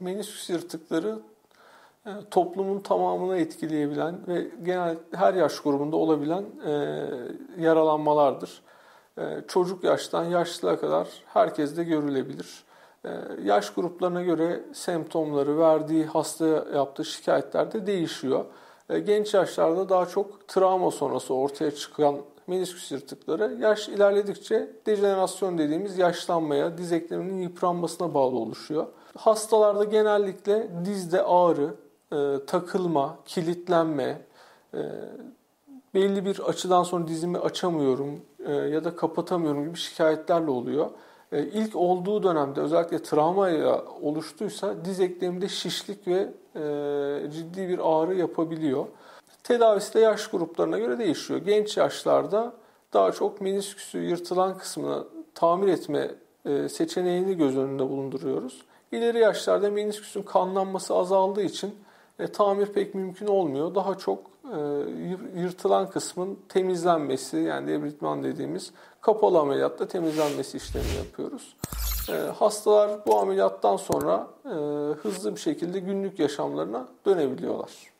Menisküs yırtıkları e, toplumun tamamını etkileyebilen ve genel her yaş grubunda olabilen e, yaralanmalardır. E, çocuk yaştan yaşlıya kadar herkeste görülebilir. Yaş gruplarına göre semptomları, verdiği hasta yaptığı şikayetler de değişiyor. E, genç yaşlarda daha çok travma sonrası ortaya çıkan menisküs yırtıkları yaş ilerledikçe dejenerasyon dediğimiz yaşlanmaya, diz ekleminin yıpranmasına bağlı oluşuyor. Hastalarda genellikle dizde ağrı, e, takılma, kilitlenme, e, belli bir açıdan sonra dizimi açamıyorum ya da kapatamıyorum gibi şikayetlerle oluyor. E, ilk olduğu dönemde özellikle travmayla oluştuysa diz ekleminde şişlik ve e, ciddi bir ağrı yapabiliyor. Tedavisi de yaş gruplarına göre değişiyor. Genç yaşlarda daha çok menisküsü yırtılan kısmını tamir etme e, seçeneğini göz önünde bulunduruyoruz. İleri yaşlarda menisküsün kanlanması azaldığı için tamir pek mümkün olmuyor. Daha çok yırtılan kısmın temizlenmesi yani debritman dediğimiz kapalı ameliyatta temizlenmesi işlemini yapıyoruz. E, hastalar bu ameliyattan sonra e, hızlı bir şekilde günlük yaşamlarına dönebiliyorlar.